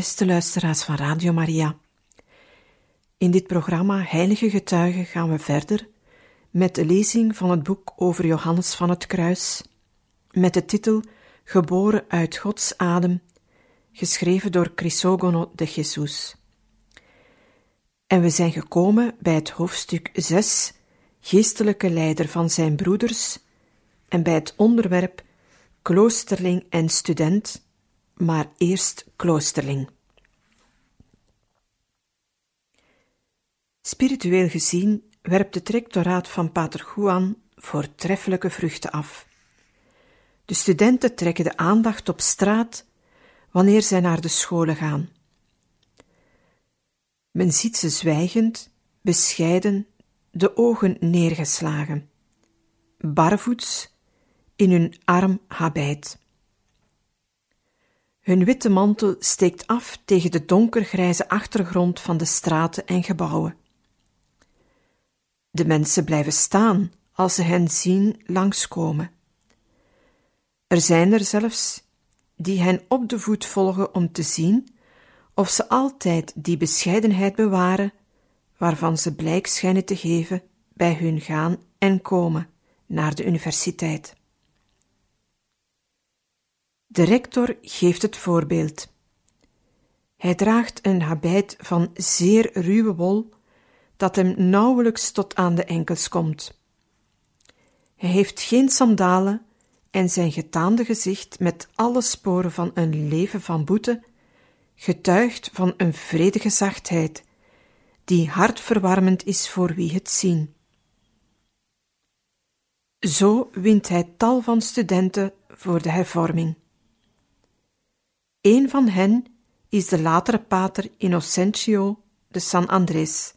Beste luisteraars van Radio Maria. In dit programma Heilige Getuigen gaan we verder met de lezing van het boek over Johannes van het Kruis, met de titel Geboren uit Gods adem, geschreven door Crisogono de Jesus. En we zijn gekomen bij het hoofdstuk 6, geestelijke leider van zijn broeders, en bij het onderwerp kloosterling en student maar eerst kloosterling. Spiritueel gezien werpt het rectoraat van Pater Juan voortreffelijke vruchten af. De studenten trekken de aandacht op straat wanneer zij naar de scholen gaan. Men ziet ze zwijgend, bescheiden, de ogen neergeslagen, barvoets in hun arm habijt. Hun witte mantel steekt af tegen de donkergrijze achtergrond van de straten en gebouwen. De mensen blijven staan als ze hen zien langskomen. Er zijn er zelfs die hen op de voet volgen om te zien of ze altijd die bescheidenheid bewaren waarvan ze blijk schijnen te geven bij hun gaan en komen naar de universiteit. De rector geeft het voorbeeld. Hij draagt een habit van zeer ruwe wol, dat hem nauwelijks tot aan de enkels komt. Hij heeft geen sandalen en zijn getaande gezicht met alle sporen van een leven van boete getuigt van een vredige zachtheid, die hartverwarmend is voor wie het zien. Zo wint hij tal van studenten voor de hervorming. Een van hen is de latere pater Innocentio de San Andres,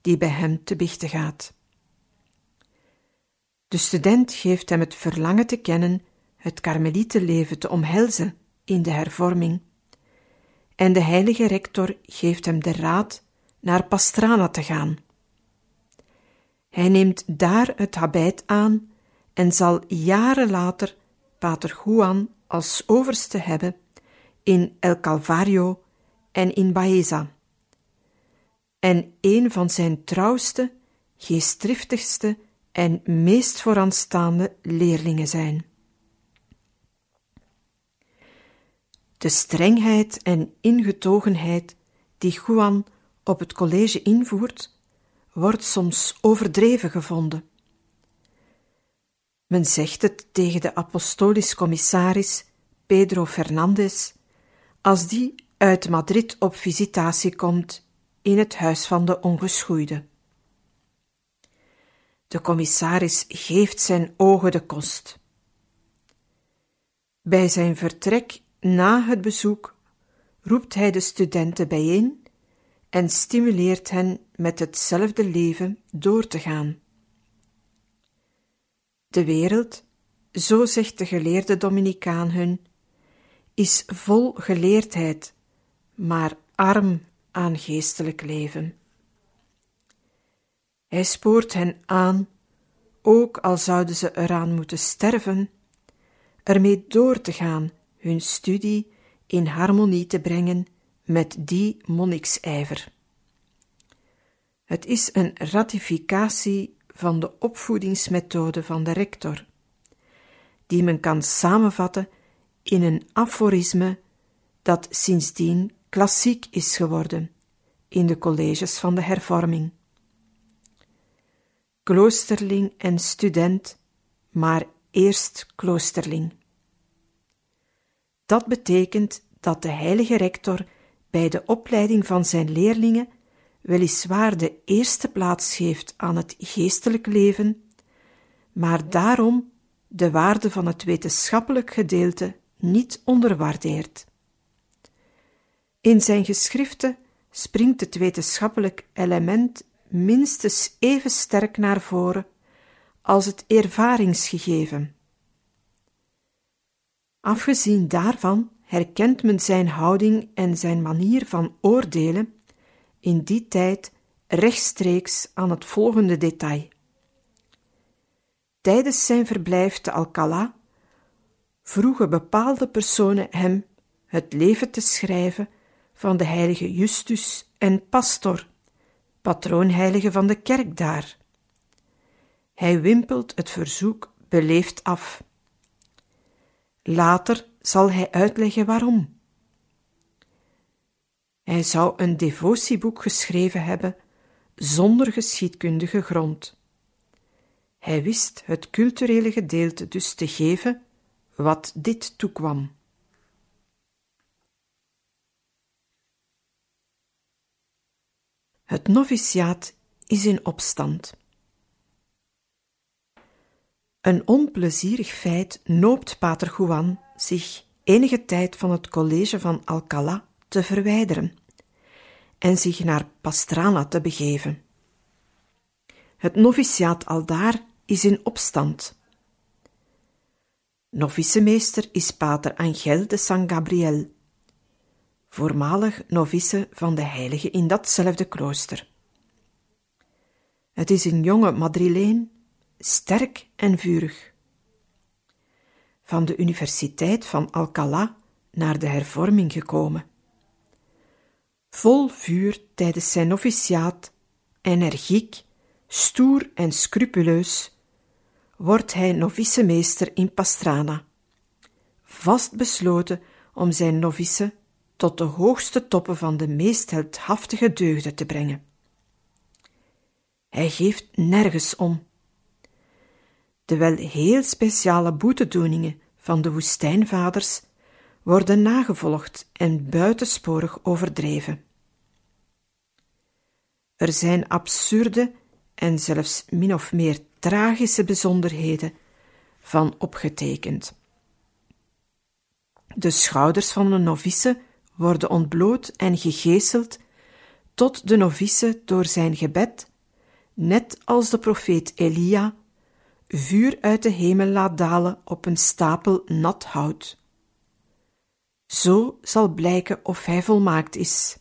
die bij hem te bichten gaat. De student geeft hem het verlangen te kennen het karmelietenleven te omhelzen in de hervorming, en de heilige rector geeft hem de raad naar Pastrana te gaan. Hij neemt daar het habit aan en zal jaren later pater Juan als overste hebben in El Calvario en in Baeza. En een van zijn trouwste, geestdriftigste en meest vooraanstaande leerlingen zijn. De strengheid en ingetogenheid die Juan op het college invoert, wordt soms overdreven gevonden. Men zegt het tegen de apostolisch commissaris Pedro Fernandez als die uit Madrid op visitatie komt in het huis van de ongeschoeide. De commissaris geeft zijn ogen de kost. Bij zijn vertrek na het bezoek roept hij de studenten bijeen en stimuleert hen met hetzelfde leven door te gaan. De wereld, zo zegt de geleerde Dominicaan hun, is vol geleerdheid, maar arm aan geestelijk leven. Hij spoort hen aan, ook al zouden ze eraan moeten sterven, ermee door te gaan hun studie in harmonie te brengen met die monniksijver. Het is een ratificatie van de opvoedingsmethode van de rector, die men kan samenvatten in een aforisme dat sindsdien klassiek is geworden in de colleges van de hervorming. Kloosterling en student, maar eerst kloosterling. Dat betekent dat de heilige rector bij de opleiding van zijn leerlingen weliswaar de eerste plaats geeft aan het geestelijk leven, maar daarom de waarde van het wetenschappelijk gedeelte niet onderwaardeert. In zijn geschriften springt het wetenschappelijk element minstens even sterk naar voren als het ervaringsgegeven. Afgezien daarvan herkent men zijn houding en zijn manier van oordelen in die tijd rechtstreeks aan het volgende detail. Tijdens zijn verblijf te Alcala vroegen bepaalde personen hem het leven te schrijven van de heilige Justus en Pastor, patroonheilige van de kerk daar. Hij wimpelt het verzoek beleefd af. Later zal hij uitleggen waarom. Hij zou een devotieboek geschreven hebben zonder geschiedkundige grond. Hij wist het culturele gedeelte dus te geven wat dit toekwam. Het noviciaat is in opstand. Een onplezierig feit noopt Pater Juan zich enige tijd van het college van Alcalá te verwijderen en zich naar Pastrana te begeven. Het noviciaat aldaar is in opstand. Novicemeester is pater Angel de San Gabriel, voormalig novice van de heilige in datzelfde klooster. Het is een jonge Madrileen, sterk en vurig. Van de Universiteit van Alcalá naar de hervorming gekomen. Vol vuur tijdens zijn noviciaat, energiek, stoer en scrupuleus, wordt hij novicemeester in Pastrana, vast besloten om zijn novice tot de hoogste toppen van de meest heldhaftige deugden te brengen. Hij geeft nergens om. De wel heel speciale boetedoeningen van de woestijnvaders worden nagevolgd en buitensporig overdreven. Er zijn absurde en zelfs min of meer tragische bijzonderheden van opgetekend. De schouders van een novice worden ontbloot en gegezeld tot de novice door zijn gebed, net als de profeet Elia, vuur uit de hemel laat dalen op een stapel nat hout. Zo zal blijken of hij volmaakt is.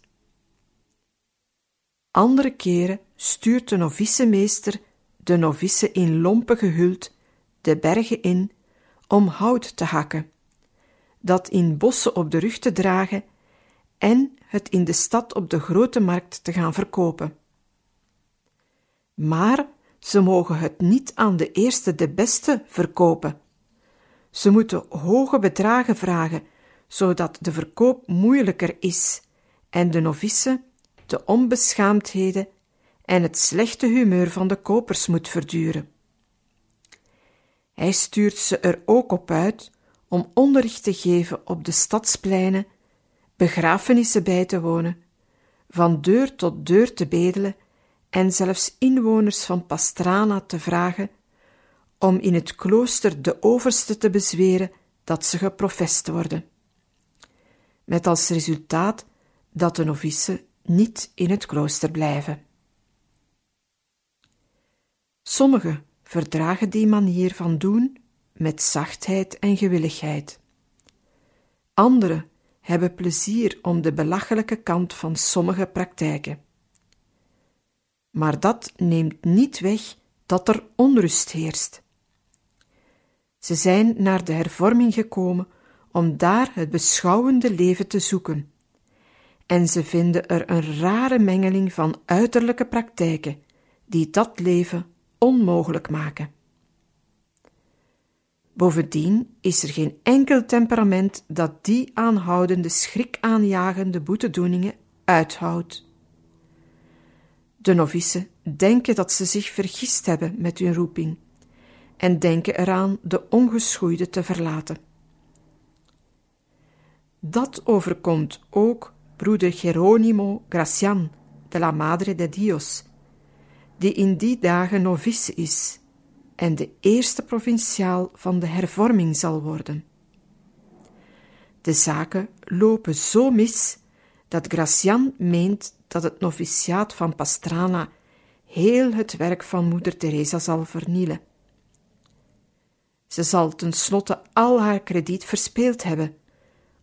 Andere keren stuurt de novicemeester de novice in lompen gehuld de bergen in om hout te hakken, dat in bossen op de rug te dragen en het in de stad op de grote markt te gaan verkopen. Maar ze mogen het niet aan de eerste de beste verkopen. Ze moeten hoge bedragen vragen, zodat de verkoop moeilijker is en de novice de onbeschaamdheden en het slechte humeur van de kopers moet verduren. Hij stuurt ze er ook op uit om onderricht te geven op de stadspleinen, begrafenissen bij te wonen, van deur tot deur te bedelen en zelfs inwoners van Pastrana te vragen om in het klooster de overste te bezweren dat ze geprofest worden. Met als resultaat dat de novice niet in het klooster blijven. Sommigen verdragen die manier van doen met zachtheid en gewilligheid. Anderen hebben plezier om de belachelijke kant van sommige praktijken. Maar dat neemt niet weg dat er onrust heerst. Ze zijn naar de hervorming gekomen om daar het beschouwende leven te zoeken. En ze vinden er een rare mengeling van uiterlijke praktijken die dat leven onmogelijk maken. Bovendien is er geen enkel temperament dat die aanhoudende schrikaanjagende boetedoeningen uithoudt. De novice denken dat ze zich vergist hebben met hun roeping en denken eraan de ongeschoeide te verlaten. Dat overkomt ook broeder Geronimo Gracian de la Madre de Dios, die in die dagen novice is en de eerste provinciaal van de hervorming zal worden. De zaken lopen zo mis dat Gracian meent dat het noviciaat van Pastrana heel het werk van moeder Teresa zal vernielen. Ze zal tenslotte al haar krediet verspeeld hebben,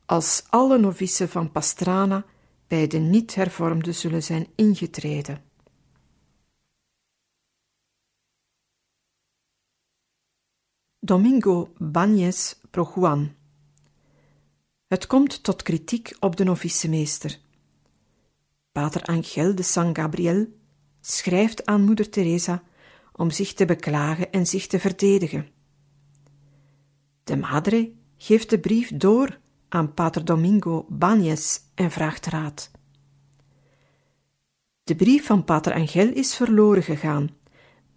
als alle novicen van Pastrana bij de niet-hervormden zullen zijn ingetreden. Domingo Bagnes pro Juan Het komt tot kritiek op de novicemeester. Pater Angel de San Gabriel schrijft aan moeder Teresa om zich te beklagen en zich te verdedigen. De madre geeft de brief door aan Pater Domingo Bagnes en vraagt raad. De brief van Pater Angel is verloren gegaan,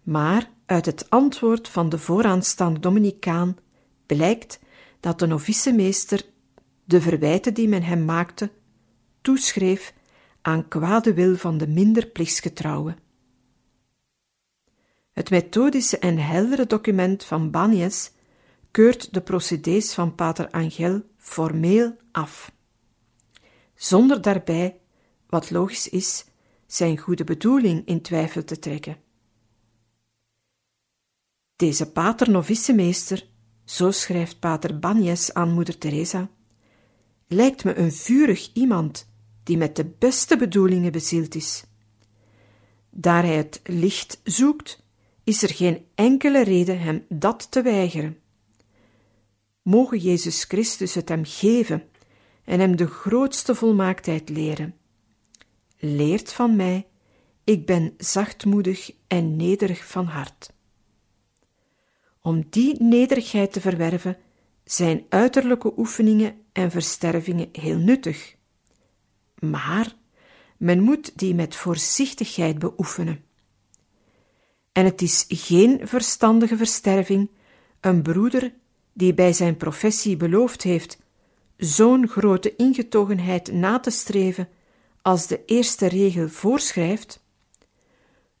maar uit het antwoord van de vooraanstaande Dominicaan blijkt dat de novicemeester de verwijten die men hem maakte toeschreef aan kwade wil van de minder plichtsgetrouwe. Het methodische en heldere document van Banies keurt de procedés van Pater Angel formeel af, zonder daarbij, wat logisch is, zijn goede bedoeling in twijfel te trekken. Deze pater novicemeester, zo schrijft pater Banies aan moeder Teresa, lijkt me een vurig iemand die met de beste bedoelingen bezield is. Daar hij het licht zoekt, is er geen enkele reden hem dat te weigeren. Mogen Jezus Christus het hem geven en hem de grootste volmaaktheid leren. Leert van mij, ik ben zachtmoedig en nederig van hart. Om die nederigheid te verwerven, zijn uiterlijke oefeningen en verstervingen heel nuttig. Maar men moet die met voorzichtigheid beoefenen. En het is geen verstandige versterving een broeder die bij zijn professie beloofd heeft zo'n grote ingetogenheid na te streven als de eerste regel voorschrijft,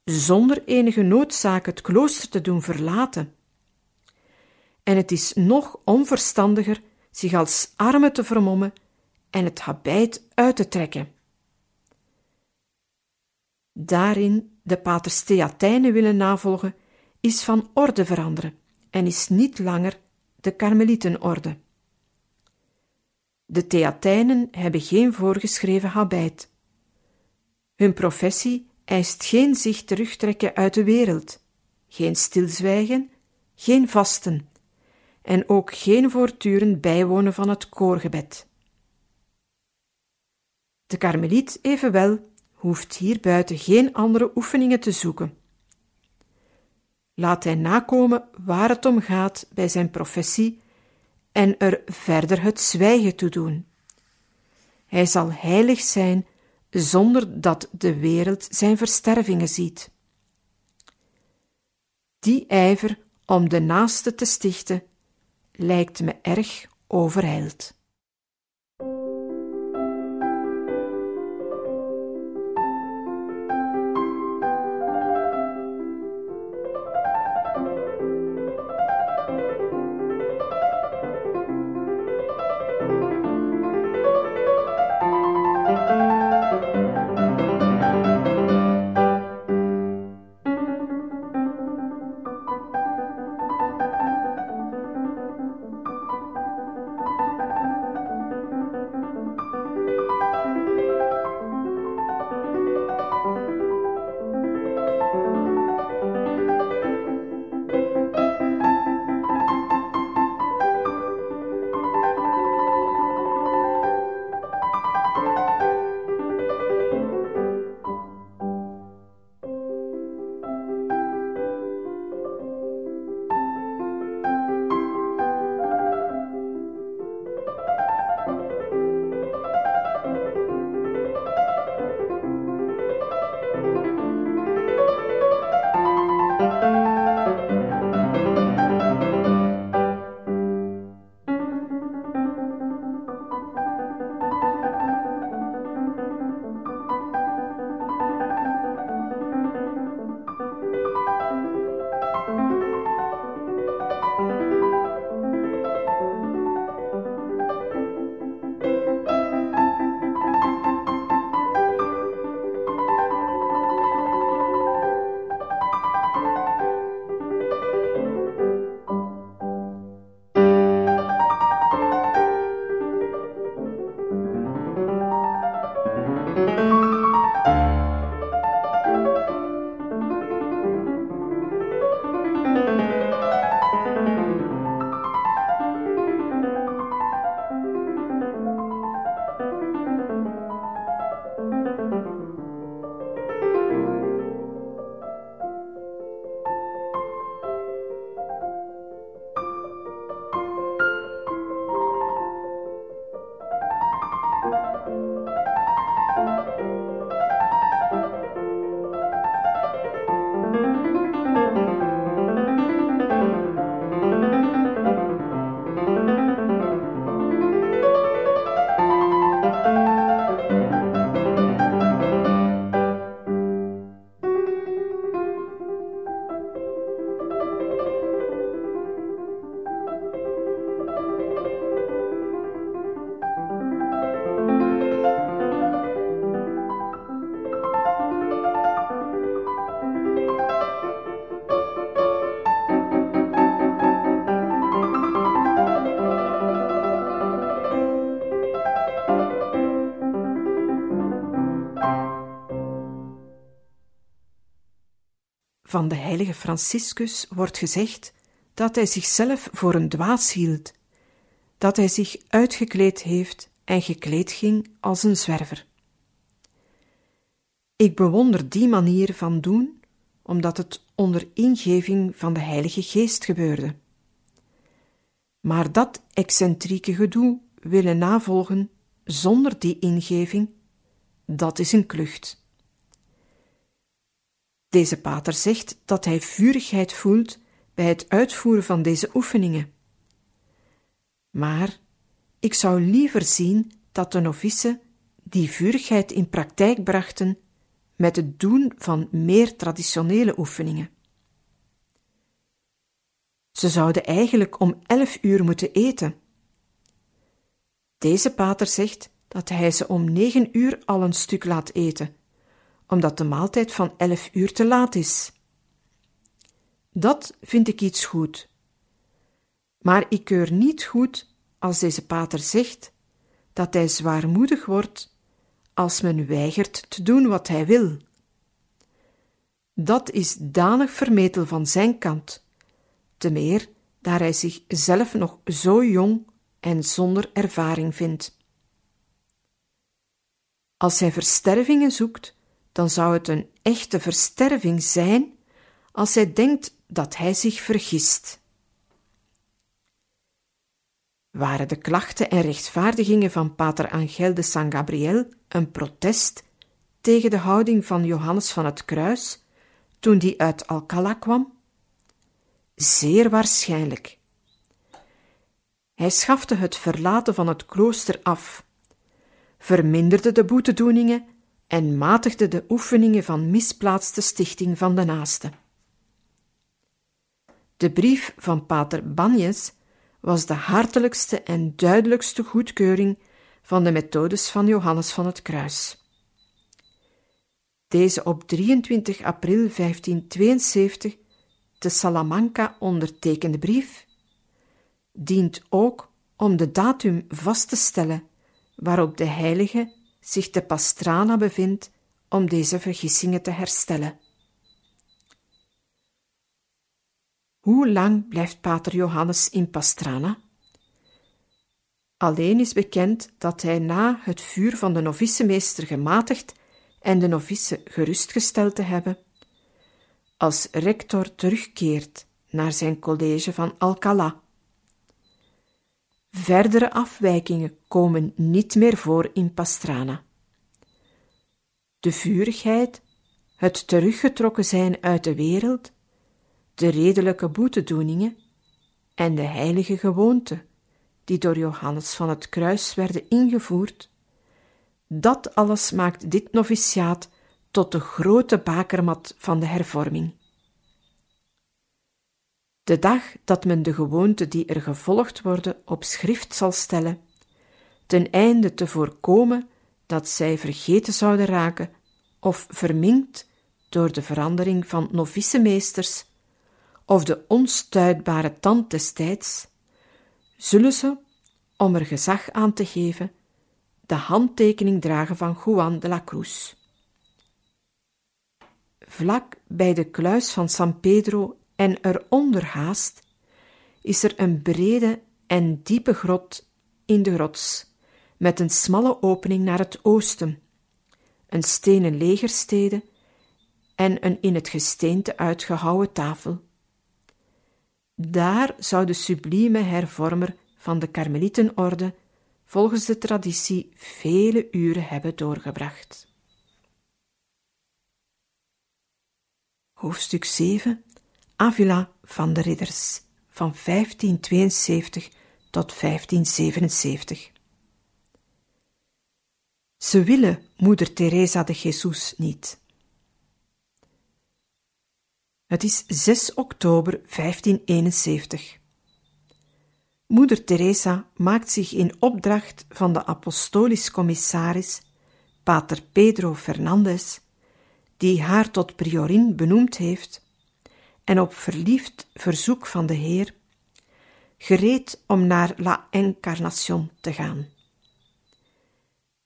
zonder enige noodzaak het klooster te doen verlaten en het is nog onverstandiger zich als arme te vermommen en het habijt uit te trekken. Daarin de paters Theatijnen willen navolgen, is van orde veranderen en is niet langer de Karmelietenorde. De Theatijnen hebben geen voorgeschreven habijt. Hun professie eist geen zich terugtrekken uit de wereld, geen stilzwijgen, geen vasten, en ook geen voortdurend bijwonen van het koorgebed. De karmeliet evenwel hoeft hier buiten geen andere oefeningen te zoeken. Laat hij nakomen waar het om gaat bij zijn professie en er verder het zwijgen toe doen. Hij zal heilig zijn zonder dat de wereld zijn verstervingen ziet. Die ijver om de naaste te stichten lijkt me erg overheild. Van de heilige Franciscus wordt gezegd dat hij zichzelf voor een dwaas hield, dat hij zich uitgekleed heeft en gekleed ging als een zwerver. Ik bewonder die manier van doen, omdat het onder ingeving van de Heilige Geest gebeurde. Maar dat excentrieke gedoe willen navolgen zonder die ingeving, dat is een klucht. Deze pater zegt dat hij vurigheid voelt bij het uitvoeren van deze oefeningen. Maar ik zou liever zien dat de novice die vurigheid in praktijk brachten met het doen van meer traditionele oefeningen. Ze zouden eigenlijk om elf uur moeten eten. Deze pater zegt dat hij ze om negen uur al een stuk laat eten, omdat de maaltijd van elf uur te laat is. Dat vind ik iets goed. Maar ik keur niet goed als deze pater zegt dat hij zwaarmoedig wordt als men weigert te doen wat hij wil. Dat is danig vermetel van zijn kant, te meer daar hij zich zelf nog zo jong en zonder ervaring vindt. Als hij verstervingen zoekt, dan zou het een echte versterving zijn als hij denkt dat hij zich vergist. Waren de klachten en rechtvaardigingen van Pater Angel de San Gabriel een protest tegen de houding van Johannes van het Kruis toen die uit Alcala kwam? Zeer waarschijnlijk. Hij schafte het verlaten van het klooster af, verminderde de boetedoeningen en matigde de oefeningen van misplaatste stichting van de naaste. De brief van pater Banjes was de hartelijkste en duidelijkste goedkeuring van de methodes van Johannes van het Kruis. Deze op 23 april 1572 te Salamanca ondertekende brief dient ook om de datum vast te stellen waarop de heilige zich te Pastrana bevindt om deze vergissingen te herstellen. Hoe lang blijft Pater Johannes in Pastrana? Alleen is bekend dat hij na het vuur van de novicemeester gematigd en de novice gerustgesteld te hebben, als rector terugkeert naar zijn college van Alcala. Verdere afwijkingen komen niet meer voor in Pastrana. De vurigheid, het teruggetrokken zijn uit de wereld, de redelijke boetedoeningen en de heilige gewoonten die door Johannes van het Kruis werden ingevoerd, dat alles maakt dit noviciaat tot de grote bakermat van de hervorming. De dag dat men de gewoonten die er gevolgd worden op schrift zal stellen, ten einde te voorkomen dat zij vergeten zouden raken of verminkt door de verandering van novicemeesters of de onstuitbare tand des tijds, zullen ze, om er gezag aan te geven, de handtekening dragen van Juan de la Cruz. Vlak bij de kluis van San Pedro en eronder haast is er een brede en diepe grot in de rots, met een smalle opening naar het oosten, een stenen legerstede en een in het gesteente uitgehouwen tafel. Daar zou de sublieme hervormer van de Karmelietenorde volgens de traditie vele uren hebben doorgebracht. Hoofdstuk 7 Avila van de Ridders van 1572 tot 1577 Ze willen moeder Teresa de Jesus niet. Het is 6 oktober 1571. Moeder Teresa maakt zich in opdracht van de apostolisch commissaris, pater Pedro Fernandez, die haar tot priorin benoemd heeft, en op verliefd verzoek van de Heer, gereed om naar La Encarnación te gaan.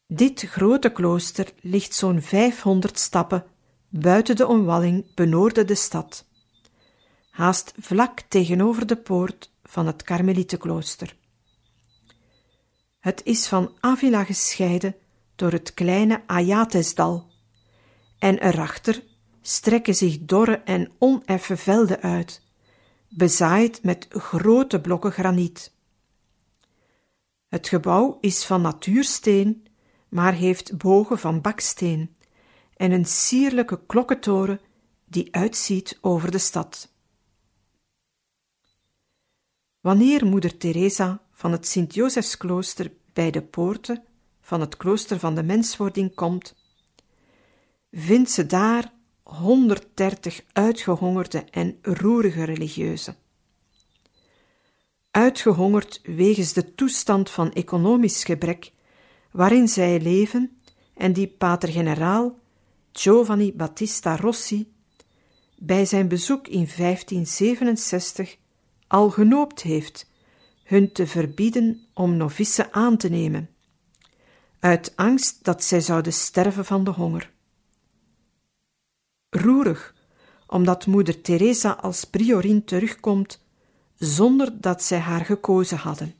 Dit grote klooster ligt zo'n 500 stappen buiten de omwalling benoorde de stad, haast vlak tegenover de poort van het Karmelietenklooster. Het is van Avila gescheiden door het kleine Ayatesdal, en erachter strekken zich dorre en oneffe velden uit, bezaaid met grote blokken graniet. Het gebouw is van natuursteen, maar heeft bogen van baksteen en een sierlijke klokkentoren die uitziet over de stad. Wanneer moeder Teresa van het Sint-Josefsklooster bij de poorten van het klooster van de menswording komt, vindt ze daar 130 uitgehongerde en roerige religieuzen. Uitgehongerd wegens de toestand van economisch gebrek waarin zij leven en die pater-generaal Giovanni Battista Rossi bij zijn bezoek in 1567 al genoopt heeft hun te verbieden om novice aan te nemen, uit angst dat zij zouden sterven van de honger. Roerig, omdat moeder Teresa als priorin terugkomt zonder dat zij haar gekozen hadden.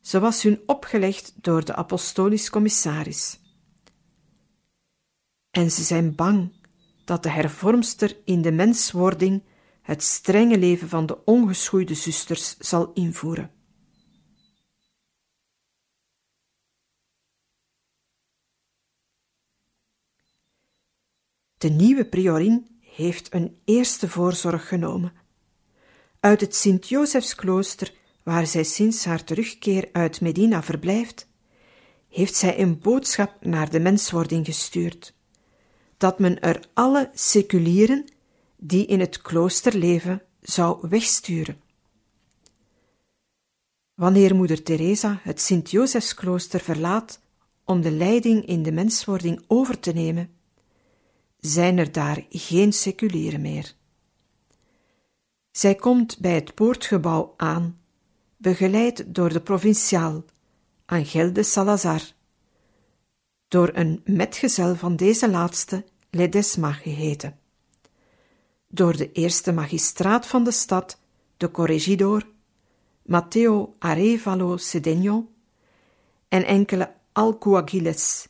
Ze was hun opgelegd door de apostolisch commissaris. En ze zijn bang dat de hervormster in de menswording het strenge leven van de ongeschoeide zusters zal invoeren. De nieuwe priorin heeft een eerste voorzorg genomen. Uit het Sint-Josefsklooster, waar zij sinds haar terugkeer uit Medina verblijft, heeft zij een boodschap naar de menswording gestuurd, dat men er alle seculieren die in het klooster leven zou wegsturen. Wanneer moeder Teresa het Sint-Josefsklooster verlaat om de leiding in de menswording over te nemen, zijn er daar geen seculieren meer. Zij komt bij het poortgebouw aan, begeleid door de provinciaal, Angel de Salazar, door een metgezel van deze laatste, Ledesma geheten, door de eerste magistraat van de stad, de corregidor, Matteo Arevalo Cedeno, en enkele alcuagiles,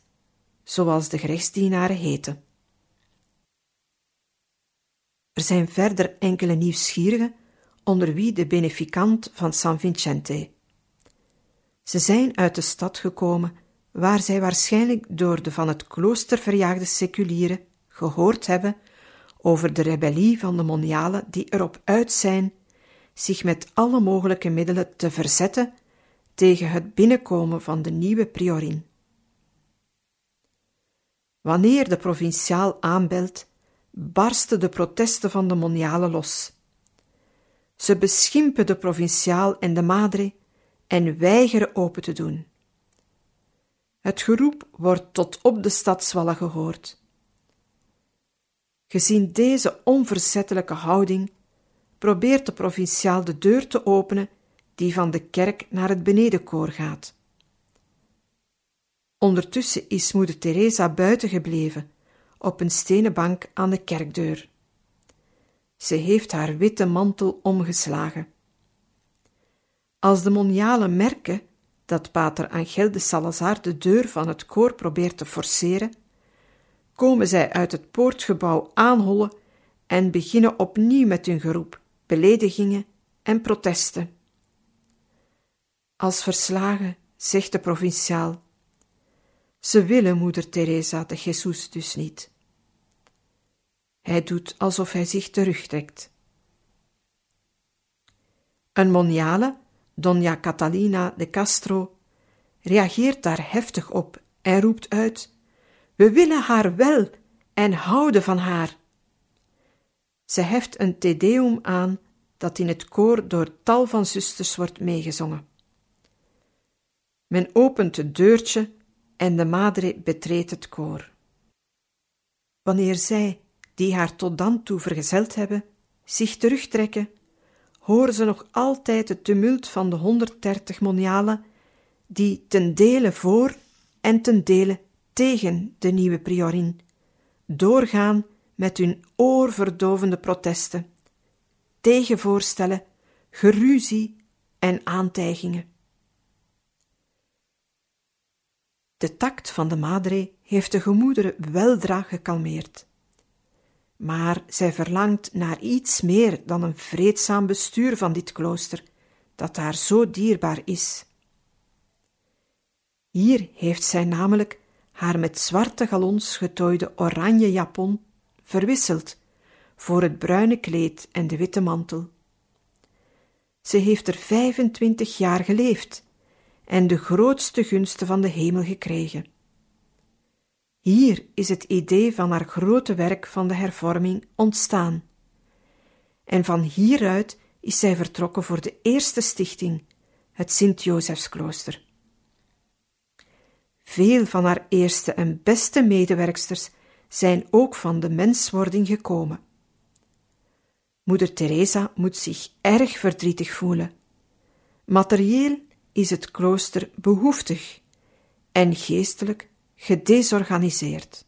zoals de gerechtsdienaren heten. Er zijn verder enkele nieuwsgierigen, onder wie de beneficant van San Vincente. Ze zijn uit de stad gekomen, waar zij waarschijnlijk door de van het klooster verjaagde seculieren gehoord hebben over de rebellie van de monialen die erop uit zijn zich met alle mogelijke middelen te verzetten tegen het binnenkomen van de nieuwe priorin. Wanneer de provinciaal aanbelt barsten de protesten van de monialen los. Ze beschimpen de provinciaal en de madre en weigeren open te doen. Het geroep wordt tot op de stadswallen gehoord. Gezien deze onverzettelijke houding probeert de provinciaal de deur te openen die van de kerk naar het benedenkoor gaat. Ondertussen is moeder Teresa buiten gebleven op een stenen bank aan de kerkdeur. Ze heeft haar witte mantel omgeslagen. Als de monialen merken dat pater Angel de Salazar de deur van het koor probeert te forceren, komen zij uit het poortgebouw aanhollen en beginnen opnieuw met hun geroep, beledigingen en protesten. Als verslagen zegt de provinciaal: ze willen moeder Teresa de Jesus dus niet. Hij doet alsof hij zich terugtrekt. Een moniale, Dona Catalina de Castro, reageert daar heftig op en roept uit: We willen haar wel en houden van haar. Ze heft een tedeum aan dat in het koor door tal van zusters wordt meegezongen. Men opent het deurtje en de madre betreedt het koor. Wanneer zij, die haar tot dan toe vergezeld hebben, zich terugtrekken, horen ze nog altijd het tumult van de 130 monialen, die ten dele voor en ten dele tegen de nieuwe priorin, doorgaan met hun oorverdovende protesten, tegenvoorstellen, geruzie en aantijgingen. De tact van de madre heeft de gemoederen weldra gekalmeerd. Maar zij verlangt naar iets meer dan een vreedzaam bestuur van dit klooster, dat haar zo dierbaar is. Hier heeft zij namelijk haar met zwarte galons getooide oranje japon verwisseld voor het bruine kleed en de witte mantel. Ze heeft er 25 jaar geleefd en de grootste gunsten van de hemel gekregen. Hier is het idee van haar grote werk van de hervorming ontstaan. En van hieruit is zij vertrokken voor de eerste stichting, het Sint-Josefsklooster. Veel van haar eerste en beste medewerksters zijn ook van de menswording gekomen. Moeder Teresa moet zich erg verdrietig voelen. Materieel is het klooster behoeftig en geestelijk gedesorganiseerd.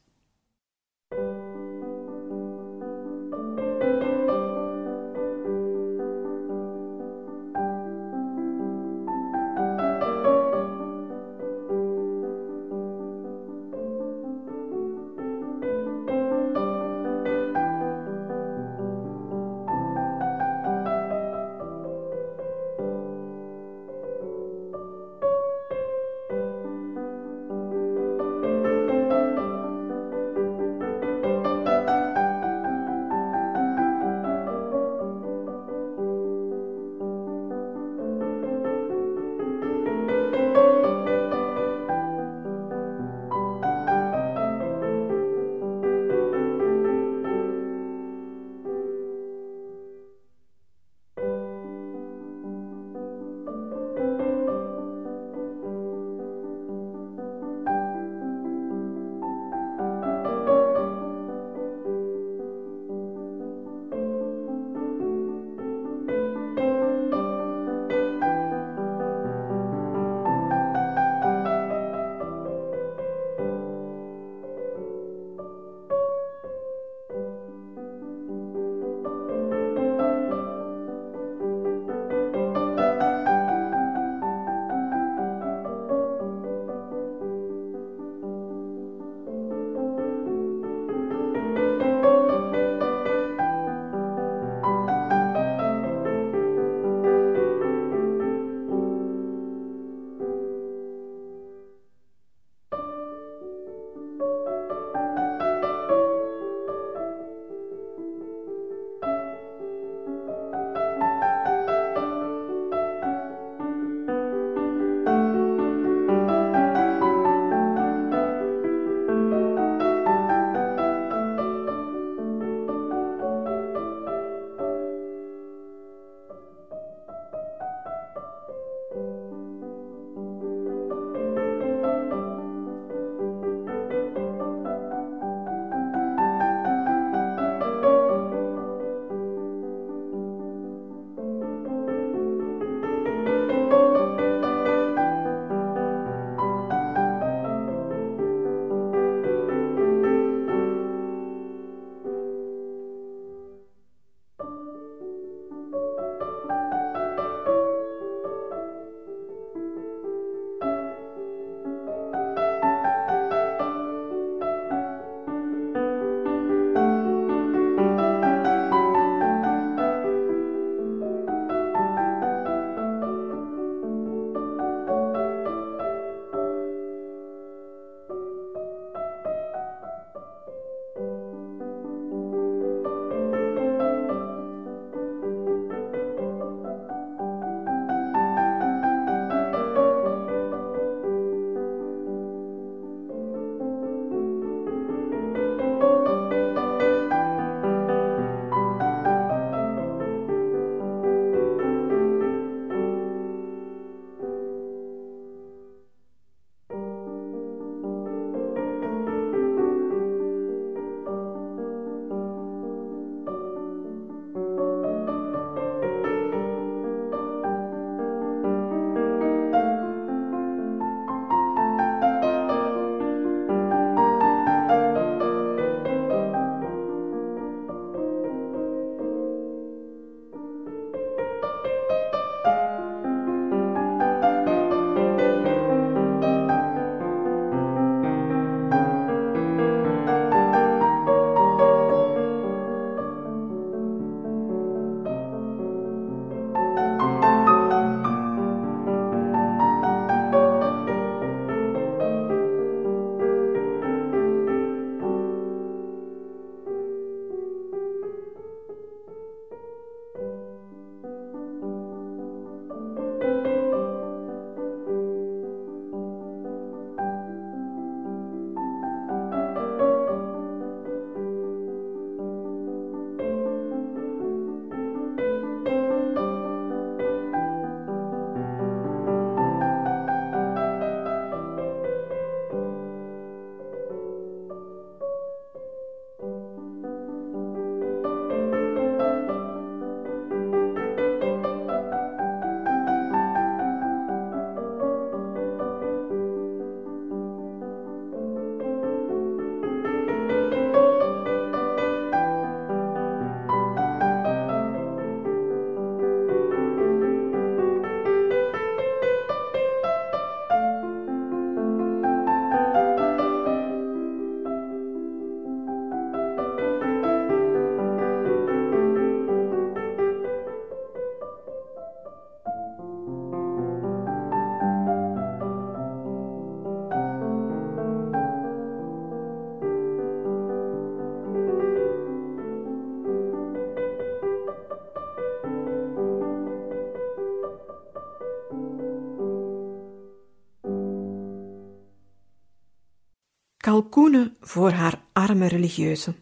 Voor haar arme religieuze.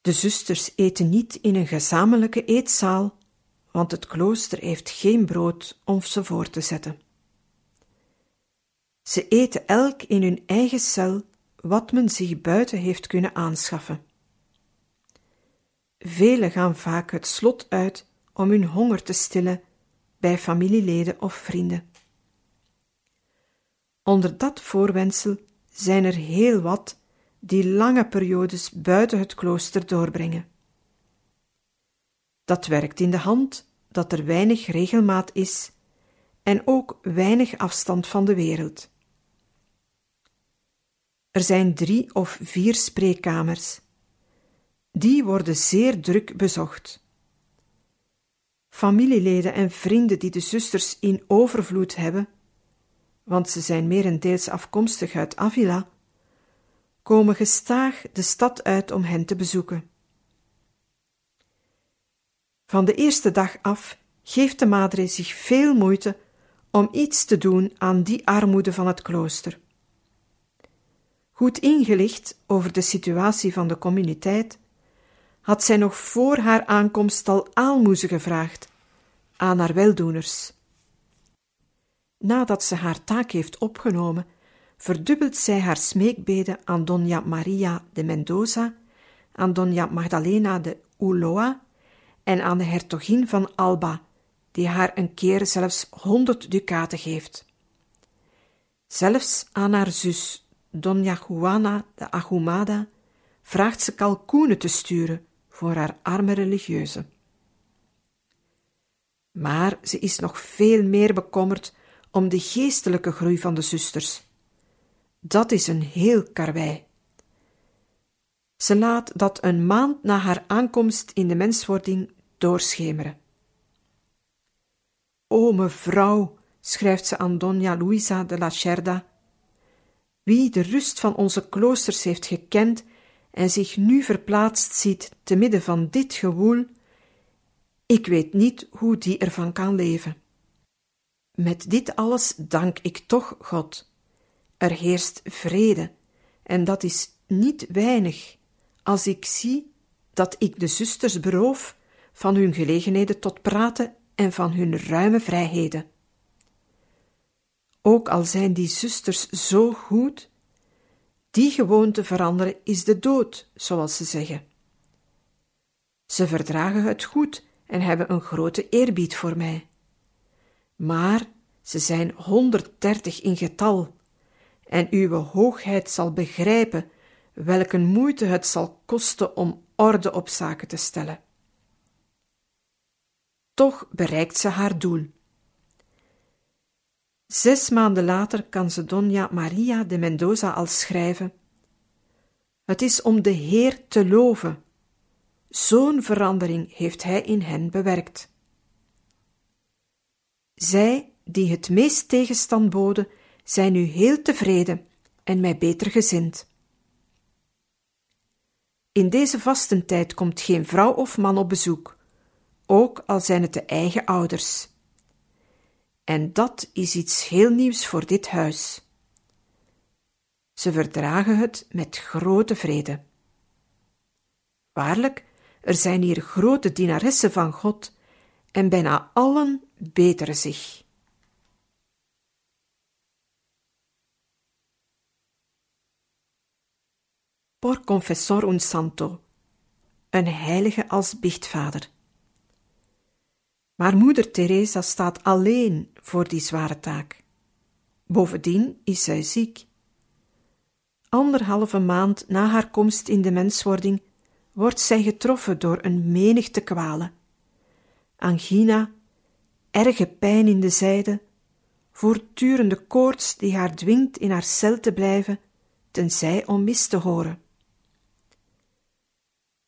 De zusters eten niet in een gezamenlijke eetzaal, want het klooster heeft geen brood om ze voor te zetten. Ze eten elk in hun eigen cel wat men zich buiten heeft kunnen aanschaffen. Velen gaan vaak het slot uit om hun honger te stillen bij familieleden of vrienden. Onder dat voorwendsel zijn er heel wat die lange periodes buiten het klooster doorbrengen. Dat werkt in de hand dat er weinig regelmaat is en ook weinig afstand van de wereld. Er zijn drie of vier spreekkamers. Die worden zeer druk bezocht. Familieleden en vrienden die de zusters in overvloed hebben, want ze zijn merendeels afkomstig uit Avila, komen gestaag de stad uit om hen te bezoeken. Van de eerste dag af geeft de madre zich veel moeite om iets te doen aan die armoede van het klooster. Goed ingelicht over de situatie van de communiteit, had zij nog voor haar aankomst al aalmoezen gevraagd aan haar weldoeners. Nadat ze haar taak heeft opgenomen, verdubbelt zij haar smeekbeden aan Dona Maria de Mendoza, aan Dona Magdalena de Ulloa en aan de hertogin van Alba, die haar een keer zelfs honderd ducaten geeft. Zelfs aan haar zus, Dona Juana de Ahumada, vraagt ze kalkoenen te sturen voor haar arme religieuze. Maar ze is nog veel meer bekommerd om de geestelijke groei van de zusters. Dat is een heel karwei. Ze laat dat een maand na haar aankomst in de menswording doorschemeren. O mevrouw, schrijft ze aan Dona Luisa de la Cerda, wie de rust van onze kloosters heeft gekend en zich nu verplaatst ziet te midden van dit gewoel, ik weet niet hoe die ervan kan leven. Met dit alles dank ik toch God. Er heerst vrede, en dat is niet weinig, als ik zie dat ik de zusters beroof van hun gelegenheden tot praten en van hun ruime vrijheden. Ook al zijn die zusters zo goed, die gewoonte veranderen is de dood, zoals ze zeggen. Ze verdragen het goed en hebben een grote eerbied voor mij. Maar ze zijn honderddertig in getal, en uwe hoogheid zal begrijpen welke moeite het zal kosten om orde op zaken te stellen. Toch bereikt ze haar doel. Zes maanden later kan ze Dona Maria de Mendoza al schrijven: Het is om de Heer te loven. Zo'n verandering heeft Hij in hen bewerkt. Zij, die het meest tegenstand boden, zijn nu heel tevreden en mij beter gezind. In deze vastentijd komt geen vrouw of man op bezoek, ook al zijn het de eigen ouders. En dat is iets heel nieuws voor dit huis. Ze verdragen het met grote vrede. Waarlijk, er zijn hier grote dienaressen van God, en bijna allen beteren zich. Por confessor un santo, een heilige als biechtvader. Maar moeder Teresa staat alleen voor die zware taak. Bovendien is zij ziek. Anderhalve maand na haar komst in de menswording wordt zij getroffen door een menigte kwalen. Angina, erge pijn in de zijde, voortdurende koorts die haar dwingt in haar cel te blijven, tenzij om mis te horen.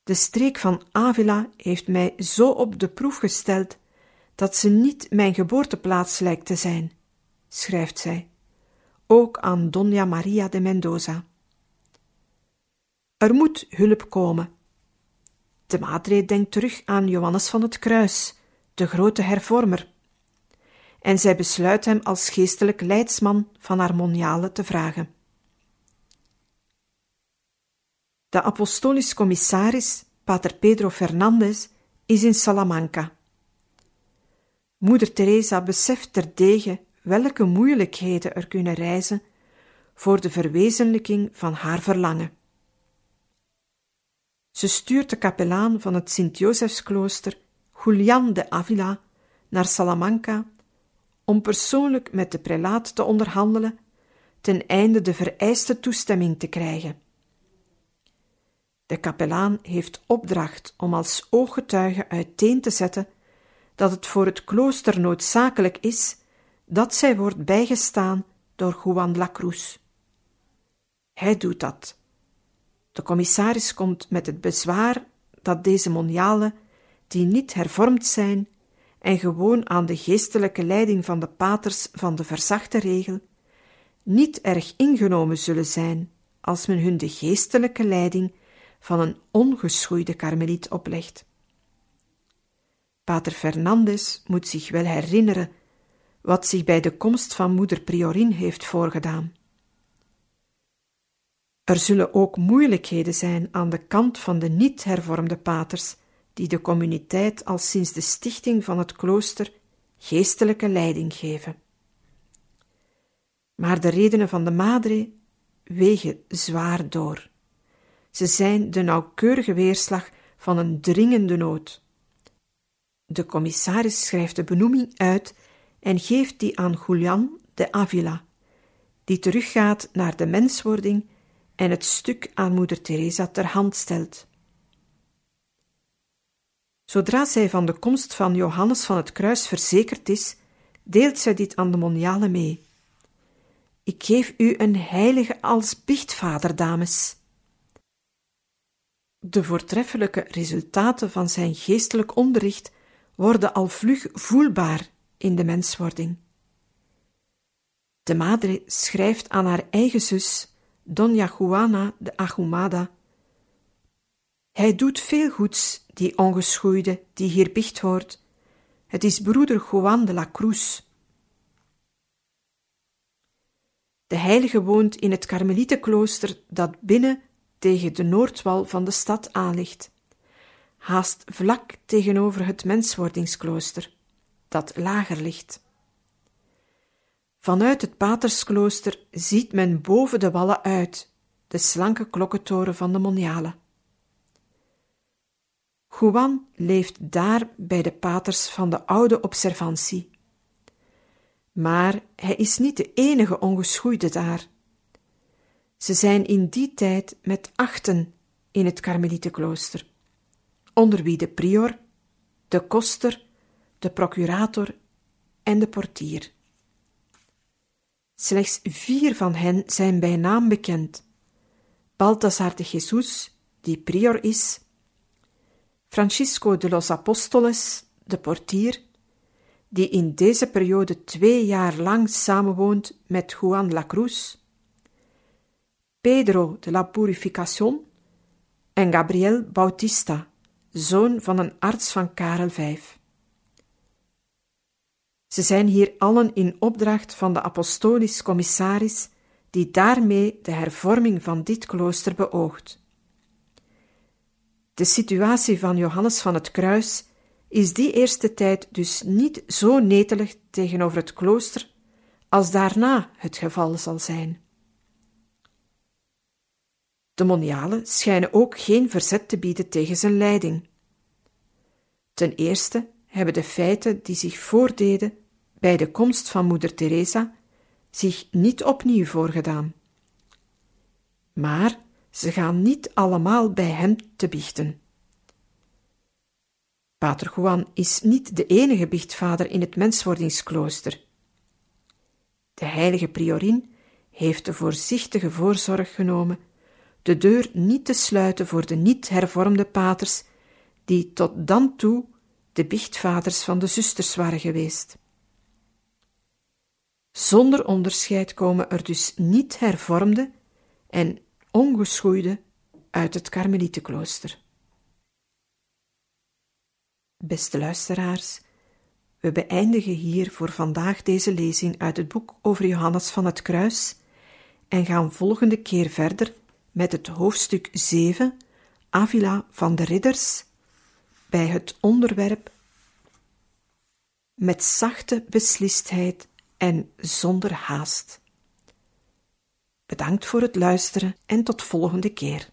De streek van Avila heeft mij zo op de proef gesteld dat ze niet mijn geboorteplaats lijkt te zijn, schrijft zij, ook aan Dona Maria de Mendoza. Er moet hulp komen. De madre denkt terug aan Johannes van het Kruis, de grote hervormer, en zij besluit hem als geestelijk leidsman van haar moniale te vragen. De apostolisch commissaris, pater Pedro Fernandez, is in Salamanca. Moeder Teresa beseft terdege welke moeilijkheden er kunnen reizen voor de verwezenlijking van haar verlangen. Ze stuurt de kapelaan van het Sint-Josefsklooster, Julian de Avila, naar Salamanca om persoonlijk met de prelaat te onderhandelen, ten einde de vereiste toestemming te krijgen. De kapelaan heeft opdracht om als ooggetuige uiteen te zetten dat het voor het klooster noodzakelijk is dat zij wordt bijgestaan door Juan la Cruz. Hij doet dat. De commissaris komt met het bezwaar dat deze monialen, die niet hervormd zijn en gewoon aan de geestelijke leiding van de paters van de verzachte regel, niet erg ingenomen zullen zijn als men hun de geestelijke leiding van een ongeschoeide karmeliet oplegt. Pater Fernandes moet zich wel herinneren wat zich bij de komst van moeder Priorin heeft voorgedaan. Er zullen ook moeilijkheden zijn aan de kant van de niet-hervormde paters, die de communiteit al sinds de stichting van het klooster geestelijke leiding geven. Maar de redenen van de Madre wegen zwaar door. Ze zijn de nauwkeurige weerslag van een dringende nood. De commissaris schrijft de benoeming uit en geeft die aan Julian de Avila, die teruggaat naar de menswording en het stuk aan moeder Teresa ter hand stelt. Zodra zij van de komst van Johannes van het Kruis verzekerd is, deelt zij dit aan de moniale mee. Ik geef u een heilige als biechtvader, dames. De voortreffelijke resultaten van zijn geestelijk onderricht worden al vlug voelbaar in de menswording. De madre schrijft aan haar eigen zus, Dona Juana de Ahumada. Hij doet veel goeds, die ongeschoeide, die hier bicht hoort. Het is broeder Juan de la Cruz. De heilige woont in het Karmelietenklooster dat binnen tegen de noordwal van de stad aanligt, haast vlak tegenover het menswordingsklooster, dat lager ligt. Vanuit het patersklooster ziet men boven de wallen uit de slanke klokkentoren van de Moniale. Juan leeft daar bij de paters van de oude observantie. Maar hij is niet de enige ongeschoeide daar. Ze zijn in die tijd met achten in het Karmelietenklooster, onder wie de prior, de koster, de procurator en de portier. Slechts vier van hen zijn bij naam bekend: Baltasar de Jesus, die prior is, Francisco de los Apóstoles, de portier, die in deze periode twee jaar lang samenwoont met Juan la Cruz, Pedro de la Purificación en Gabriel Bautista, zoon van een arts van Karel V. Ze zijn hier allen in opdracht van de apostolisch commissaris, die daarmee de hervorming van dit klooster beoogt. De situatie van Johannes van het Kruis is die eerste tijd dus niet zo netelig tegenover het klooster als daarna het geval zal zijn. De monialen schijnen ook geen verzet te bieden tegen zijn leiding. Ten eerste hebben de feiten die zich voordeden bij de komst van moeder Teresa zich niet opnieuw voorgedaan. Maar ze gaan niet allemaal bij hem te biechten. Pater Juan is niet de enige biechtvader in het menswordingsklooster. De heilige priorin heeft de voorzichtige voorzorg genomen de deur niet te sluiten voor de niet hervormde paters, die tot dan toe de biechtvaders van de zusters waren geweest. Zonder onderscheid komen er dus niet hervormde en ongeschoeide uit het Karmelietenklooster. Beste luisteraars, we beëindigen hier voor vandaag deze lezing uit het boek over Johannes van het Kruis en gaan volgende keer verder met het hoofdstuk 7, Avila van de Ridders, bij het onderwerp met zachte beslistheid en zonder haast. Bedankt voor het luisteren en tot volgende keer.